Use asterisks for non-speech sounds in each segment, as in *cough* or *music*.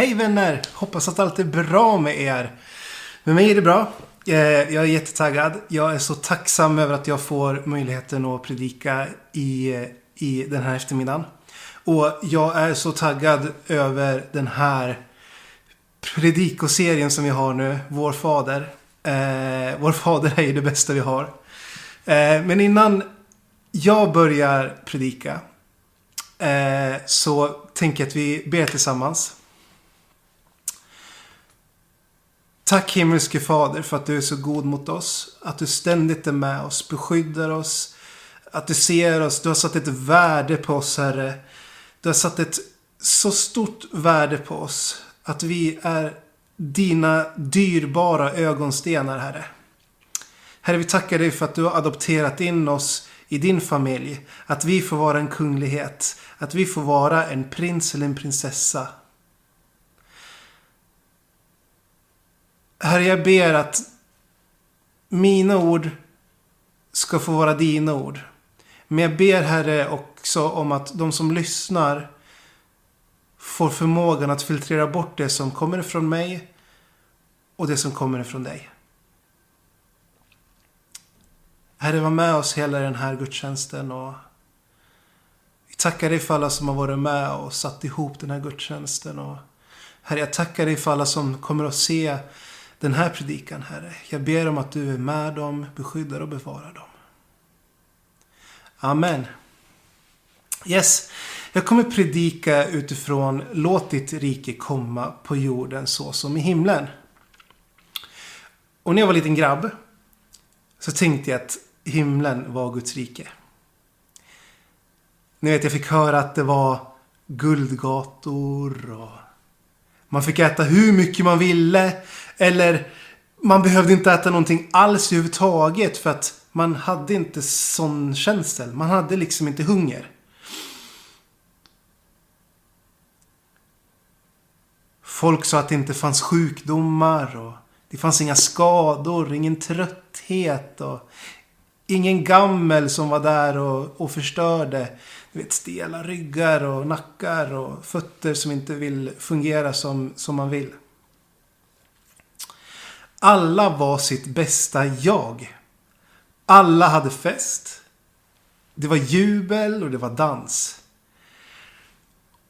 Hej vänner! Hoppas att allt är bra med er. Med mig är det bra. Eh, jag är jättetaggad. Jag är så tacksam över att jag får möjligheten att predika i, eh, i den här eftermiddagen. Och jag är så taggad över den här predikoserien som vi har nu. Vår Fader. Eh, vår Fader är ju det bästa vi har. Eh, men innan jag börjar predika eh, så tänker jag att vi ber tillsammans. Tack himmelske Fader för att du är så god mot oss. Att du ständigt är med oss, beskyddar oss. Att du ser oss. Du har satt ett värde på oss Herre. Du har satt ett så stort värde på oss. Att vi är dina dyrbara ögonstenar Herre. Herre vi tackar dig för att du har adopterat in oss i din familj. Att vi får vara en kunglighet. Att vi får vara en prins eller en prinsessa. Herre, jag ber att mina ord ska få vara dina ord. Men jag ber Herre också om att de som lyssnar får förmågan att filtrera bort det som kommer ifrån mig och det som kommer ifrån dig. Herre, var med oss hela den här gudstjänsten och vi tackar dig för alla som har varit med och satt ihop den här gudstjänsten. Och Herre, jag tackar dig för alla som kommer att se den här predikan, Herre. Jag ber om att du är med dem, beskyddar och bevarar dem. Amen. Yes, jag kommer predika utifrån Låt ditt rike komma på jorden så som i himlen. Och när jag var liten grabb så tänkte jag att himlen var Guds rike. Ni vet, jag fick höra att det var guldgator och man fick äta hur mycket man ville. Eller man behövde inte äta någonting alls överhuvudtaget för att man hade inte sån känsel. Man hade liksom inte hunger. Folk sa att det inte fanns sjukdomar och det fanns inga skador, ingen trötthet och ingen gammel som var där och, och förstörde. Vet, stela ryggar och nackar och fötter som inte vill fungera som, som man vill. Alla var sitt bästa jag. Alla hade fest. Det var jubel och det var dans.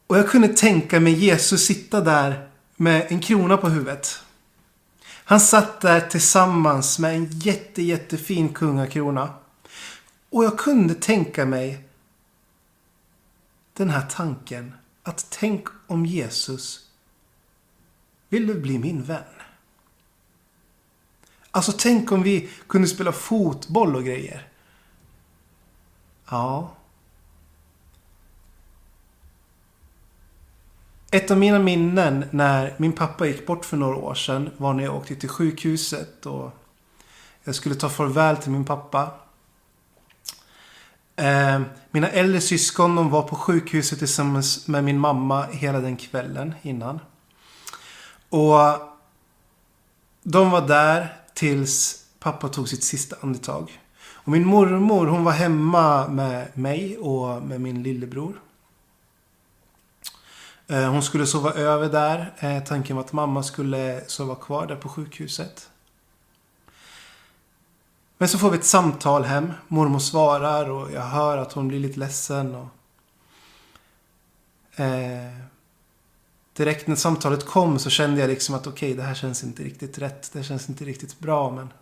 Och jag kunde tänka mig Jesus sitta där med en krona på huvudet. Han satt där tillsammans med en jätte, jättefin kungakrona. Och jag kunde tänka mig den här tanken att tänk om Jesus vill du bli min vän? Alltså tänk om vi kunde spela fotboll och grejer. Ja. Ett av mina minnen när min pappa gick bort för några år sedan var när jag åkte till sjukhuset och jag skulle ta farväl till min pappa. Eh, mina äldre syskon de var på sjukhuset tillsammans med min mamma hela den kvällen innan. Och de var där tills pappa tog sitt sista andetag. Och min mormor hon var hemma med mig och med min lillebror. Eh, hon skulle sova över där. Eh, tanken var att mamma skulle sova kvar där på sjukhuset. Men så får vi ett samtal hem. Mormor svarar och jag hör att hon blir lite ledsen. Och, eh, direkt när samtalet kom så kände jag liksom att okej, okay, det här känns inte riktigt rätt. Det känns inte riktigt bra, men...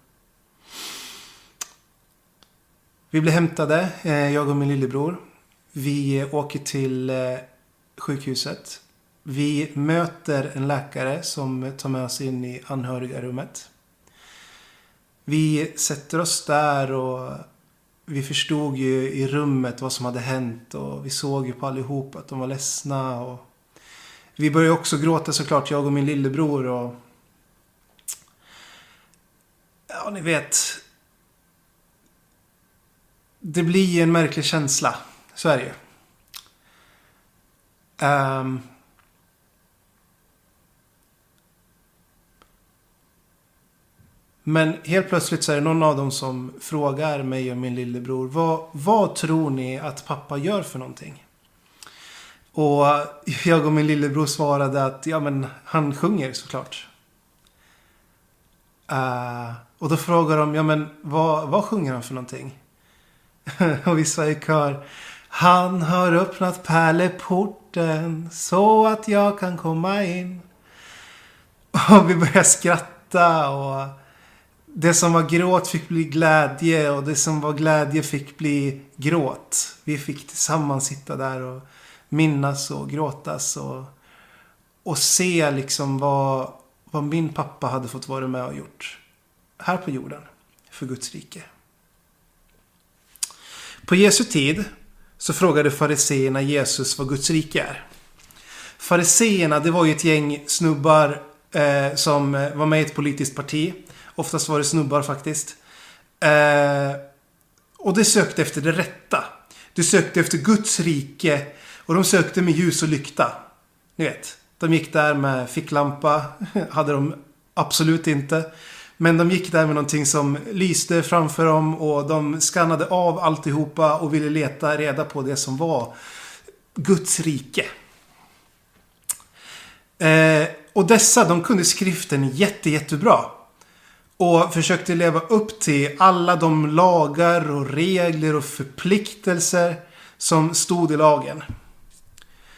Vi blir hämtade, eh, jag och min lillebror. Vi eh, åker till eh, sjukhuset. Vi möter en läkare som tar med oss in i anhörigarummet. Vi sätter oss där och vi förstod ju i rummet vad som hade hänt och vi såg ju på allihop att de var ledsna och vi började också gråta såklart, jag och min lillebror och Ja, ni vet. Det blir ju en märklig känsla. Så är det ju. Um, Men helt plötsligt så är det någon av dem som frågar mig och min lillebror. Vad, vad tror ni att pappa gör för någonting? Och jag och min lillebror svarade att ja men han sjunger såklart. Uh, och då frågar de, ja men vad, vad sjunger han för någonting? *laughs* och vi sa i kör, han har öppnat pärleporten så att jag kan komma in. *laughs* Och vi började skratta och det som var gråt fick bli glädje och det som var glädje fick bli gråt. Vi fick tillsammans sitta där och minnas och gråtas och, och se liksom vad, vad min pappa hade fått vara med och gjort. Här på jorden. För Guds rike. På Jesu tid så frågade fariseerna Jesus vad Guds rike är. Fariseerna det var ju ett gäng snubbar eh, som var med i ett politiskt parti. Oftast var det snubbar faktiskt. Eh, och de sökte efter det rätta. De sökte efter Guds rike. Och de sökte med ljus och lykta. Ni vet. De gick där med ficklampa. *laughs* Hade de absolut inte. Men de gick där med någonting som lyste framför dem och de skannade av alltihopa och ville leta reda på det som var Guds rike. Eh, och dessa, de kunde skriften jätte, jättebra. Och försökte leva upp till alla de lagar och regler och förpliktelser som stod i lagen.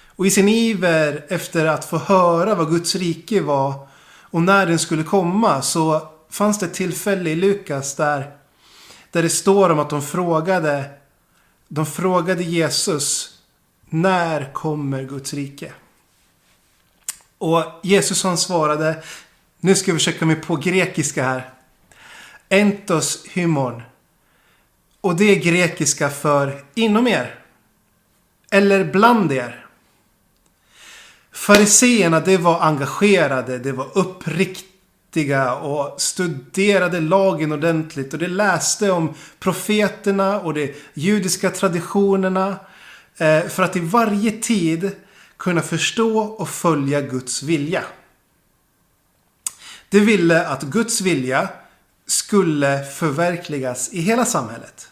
Och i sin iver efter att få höra vad Guds rike var och när den skulle komma så fanns det ett tillfälle i Lukas där, där det står om att de frågade, de frågade Jesus när kommer Guds rike? Och Jesus han svarade, nu ska jag försöka mig på grekiska här. Entos hymon. Och det är grekiska för inom er. Eller bland er. Fariseerna det var engagerade, det var uppriktiga och studerade lagen ordentligt. Och det läste om profeterna och de judiska traditionerna. Eh, för att i varje tid kunna förstå och följa Guds vilja. Det ville att Guds vilja skulle förverkligas i hela samhället.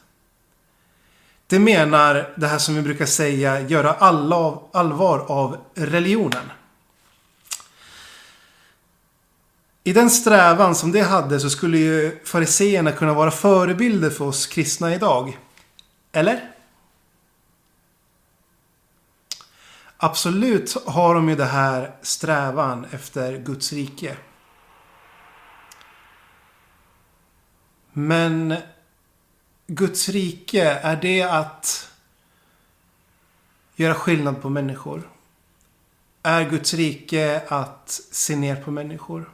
Det menar det här som vi brukar säga göra alla allvar av religionen. I den strävan som det hade så skulle ju fariseerna kunna vara förebilder för oss kristna idag. Eller? Absolut har de ju det här strävan efter Guds rike. Men Guds rike, är det att göra skillnad på människor? Är Guds rike att se ner på människor?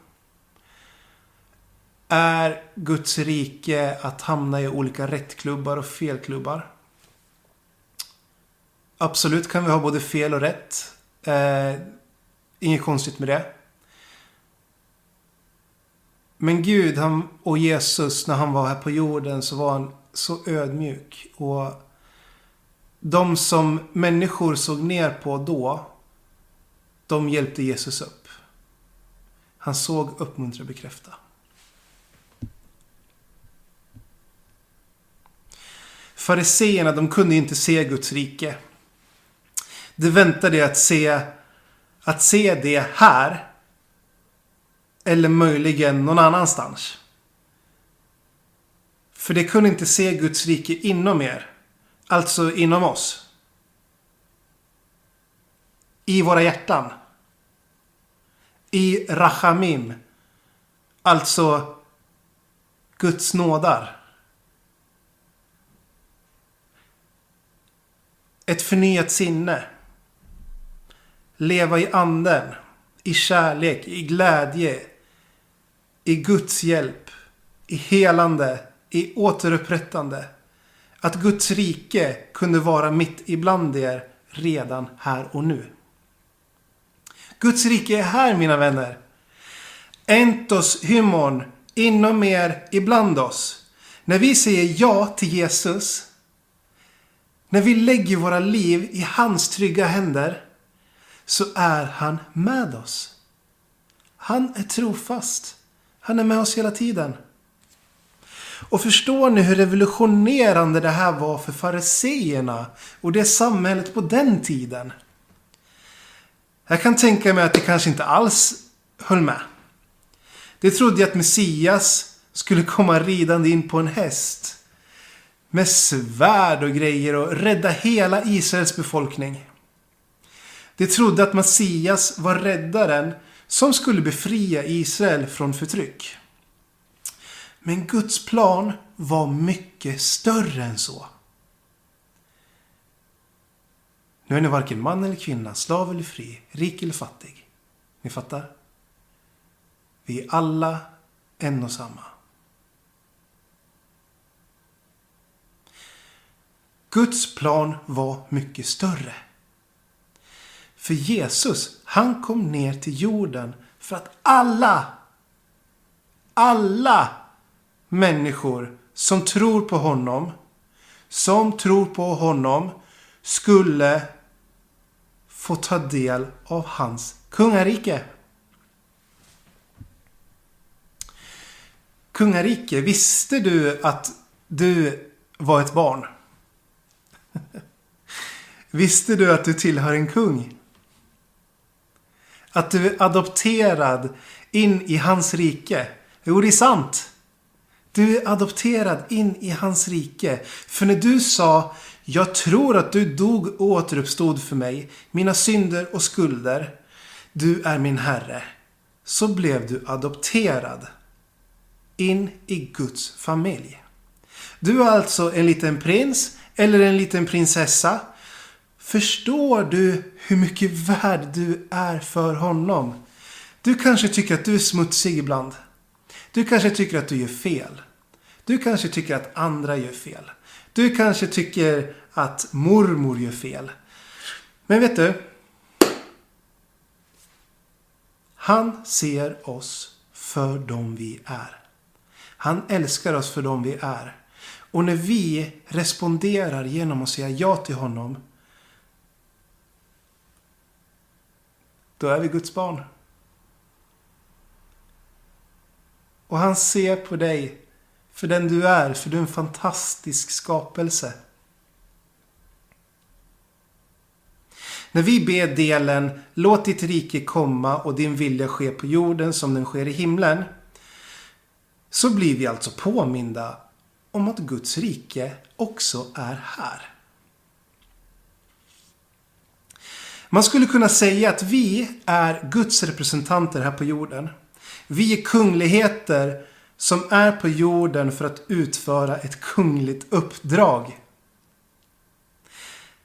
Är Guds rike att hamna i olika rättklubbar och felklubbar? Absolut kan vi ha både fel och rätt. Eh, inget konstigt med det. Men Gud han, och Jesus när han var här på jorden så var han så ödmjuk. Och de som människor såg ner på då, de hjälpte Jesus upp. Han såg, uppmuntra, bekräfta. Fariseerna, de kunde inte se Guds rike. De väntade att se, att se det här. Eller möjligen någon annanstans. För det kunde inte se Guds rike inom er. Alltså inom oss. I våra hjärtan. I Rachamim. Alltså Guds nådar. Ett förnyat sinne. Leva i anden. I kärlek, i glädje. I Guds hjälp. I helande. I återupprättande. Att Guds rike kunde vara mitt ibland er redan här och nu. Guds rike är här mina vänner. Entos hymon inom er ibland oss. När vi säger ja till Jesus. När vi lägger våra liv i hans trygga händer så är han med oss. Han är trofast. Han är med oss hela tiden. Och förstår ni hur revolutionerande det här var för fariseerna och det samhället på den tiden? Jag kan tänka mig att det kanske inte alls höll med. De trodde att Messias skulle komma ridande in på en häst. Med svärd och grejer och rädda hela Israels befolkning. De trodde att Messias var räddaren som skulle befria Israel från förtryck. Men Guds plan var mycket större än så. Nu är ni varken man eller kvinna, slav eller fri, rik eller fattig. Ni fattar? Vi är alla en och samma. Guds plan var mycket större. För Jesus, han kom ner till jorden för att alla, alla människor som tror på honom, som tror på honom, skulle få ta del av hans kungarike. Kungarike, visste du att du var ett barn? *laughs* Visste du att du tillhör en kung? Att du är adopterad in i hans rike? Jo, det är sant. Du är adopterad in i hans rike. För när du sa Jag tror att du dog och återuppstod för mig, mina synder och skulder. Du är min Herre. Så blev du adopterad in i Guds familj. Du är alltså en liten prins eller en liten prinsessa. Förstår du hur mycket värd du är för honom? Du kanske tycker att du är smutsig ibland. Du kanske tycker att du gör fel. Du kanske tycker att andra gör fel. Du kanske tycker att mormor gör fel. Men vet du? Han ser oss för dem vi är. Han älskar oss för dem vi är. Och när vi responderar genom att säga ja till honom. Då är vi Guds barn. Och han ser på dig för den du är, för du är en fantastisk skapelse. När vi ber delen Låt ditt rike komma och din vilja ske på jorden som den sker i himlen. Så blir vi alltså påminda om att Guds rike också är här. Man skulle kunna säga att vi är Guds representanter här på jorden. Vi är kungligheter som är på jorden för att utföra ett kungligt uppdrag.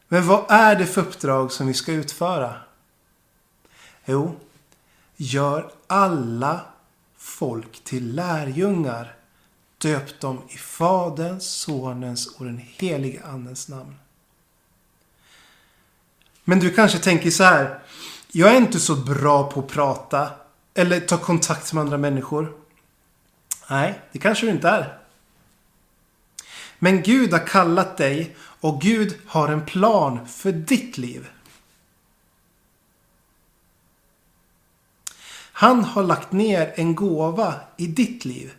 Men vad är det för uppdrag som vi ska utföra? Jo, gör alla folk till lärjungar. Döp dem i Faderns, Sonens och den helige Andens namn. Men du kanske tänker så här. Jag är inte så bra på att prata eller ta kontakt med andra människor. Nej, det kanske du inte är. Men Gud har kallat dig och Gud har en plan för ditt liv. Han har lagt ner en gåva i ditt liv.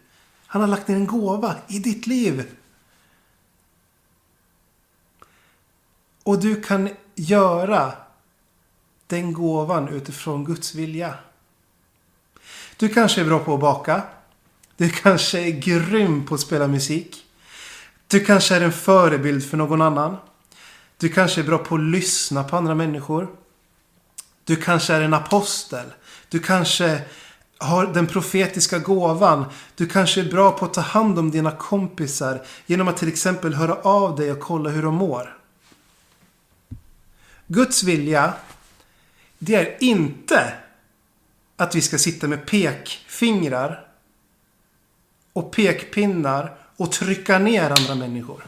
Han har lagt ner en gåva i ditt liv. Och du kan göra den gåvan utifrån Guds vilja. Du kanske är bra på att baka. Du kanske är grym på att spela musik. Du kanske är en förebild för någon annan. Du kanske är bra på att lyssna på andra människor. Du kanske är en apostel. Du kanske har den profetiska gåvan. Du kanske är bra på att ta hand om dina kompisar genom att till exempel höra av dig och kolla hur de mår. Guds vilja, det är inte att vi ska sitta med pekfingrar och pekpinnar och trycka ner andra människor.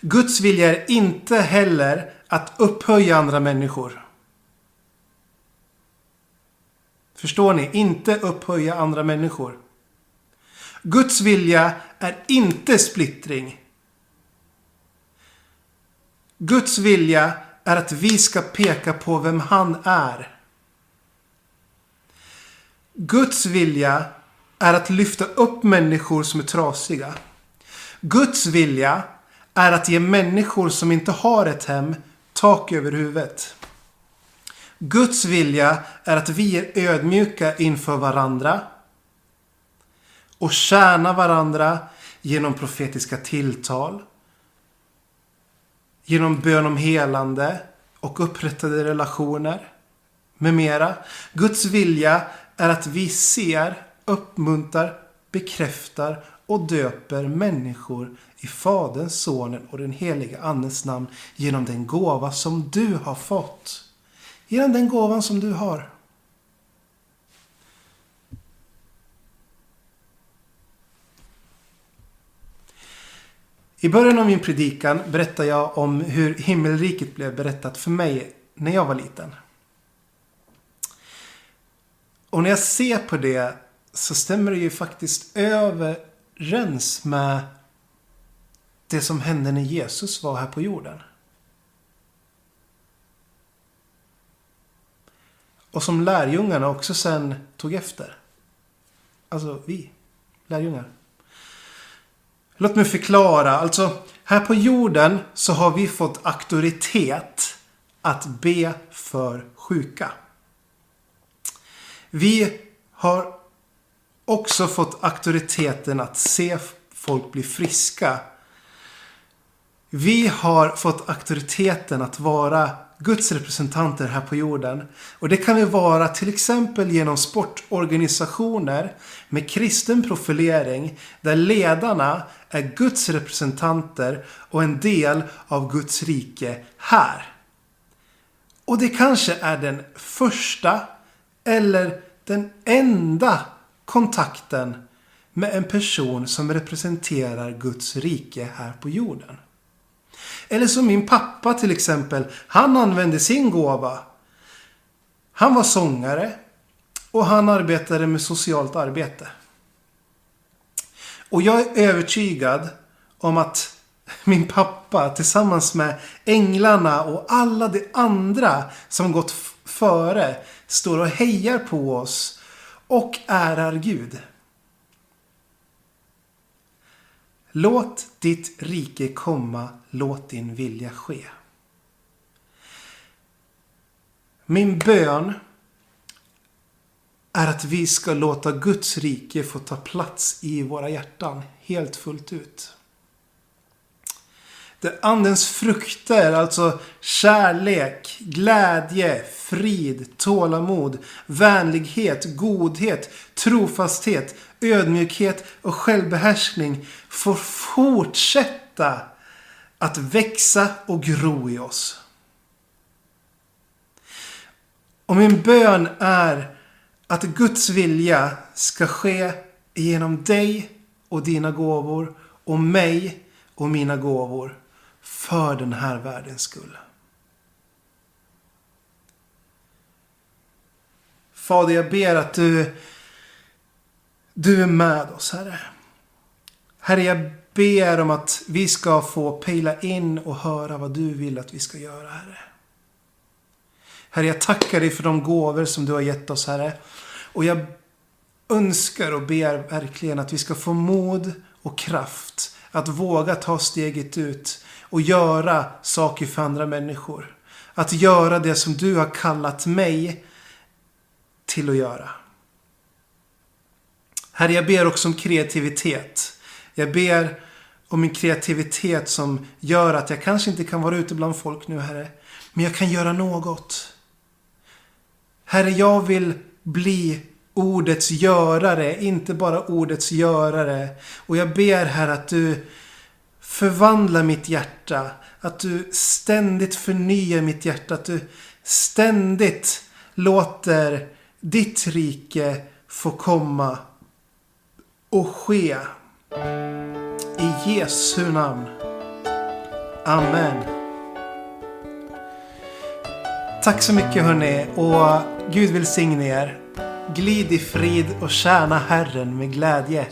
Guds vilja är inte heller att upphöja andra människor. Förstår ni? Inte upphöja andra människor. Guds vilja är inte splittring. Guds vilja är att vi ska peka på vem han är. Guds vilja är att lyfta upp människor som är trasiga. Guds vilja är att ge människor som inte har ett hem tak över huvudet. Guds vilja är att vi är ödmjuka inför varandra och tjäna varandra genom profetiska tilltal, genom bön om helande och upprättade relationer med mera. Guds vilja är att vi ser, uppmuntrar, bekräftar och döper människor i Faderns, Sonen och den heliga Andens namn genom den gåva som du har fått. Genom den gåvan som du har. I början av min predikan berättar jag om hur himmelriket blev berättat för mig när jag var liten. Och när jag ser på det så stämmer det ju faktiskt överens med det som hände när Jesus var här på jorden. Och som lärjungarna också sen tog efter. Alltså vi, lärjungar. Låt mig förklara. Alltså, här på jorden så har vi fått auktoritet att be för sjuka. Vi har också fått auktoriteten att se folk bli friska. Vi har fått auktoriteten att vara Guds representanter här på jorden. Och det kan vi vara till exempel genom sportorganisationer med kristen profilering där ledarna är Guds representanter och en del av Guds rike här. Och det kanske är den första eller den enda kontakten med en person som representerar Guds rike här på jorden. Eller som min pappa till exempel. Han använde sin gåva. Han var sångare. Och han arbetade med socialt arbete. Och jag är övertygad om att min pappa tillsammans med änglarna och alla de andra som gått före står och hejar på oss och ärar Gud. Låt ditt rike komma, låt din vilja ske. Min bön är att vi ska låta Guds rike få ta plats i våra hjärtan helt fullt ut. Det andens frukter, alltså kärlek, glädje, frid, tålamod, vänlighet, godhet, trofasthet, ödmjukhet och självbehärskning får fortsätta att växa och gro i oss. Och min bön är att Guds vilja ska ske genom dig och dina gåvor och mig och mina gåvor för den här världens skull. Fader, jag ber att du, du är med oss, Herre. Herre, jag ber om att vi ska få pejla in och höra vad du vill att vi ska göra, Herre. Herre, jag tackar dig för de gåvor som du har gett oss, Herre. Och jag önskar och ber verkligen att vi ska få mod och kraft att våga ta steget ut och göra saker för andra människor. Att göra det som du har kallat mig till att göra. Herre, jag ber också om kreativitet. Jag ber om en kreativitet som gör att jag kanske inte kan vara ute bland folk nu, Herre. Men jag kan göra något. Herre, jag vill bli ordets görare, inte bara ordets görare. Och jag ber Herre, att du förvandla mitt hjärta. Att du ständigt förnyar mitt hjärta. Att du ständigt låter ditt rike få komma och ske. I Jesu namn. Amen. Tack så mycket hörni och Gud välsigne er. Glid i frid och tjäna Herren med glädje.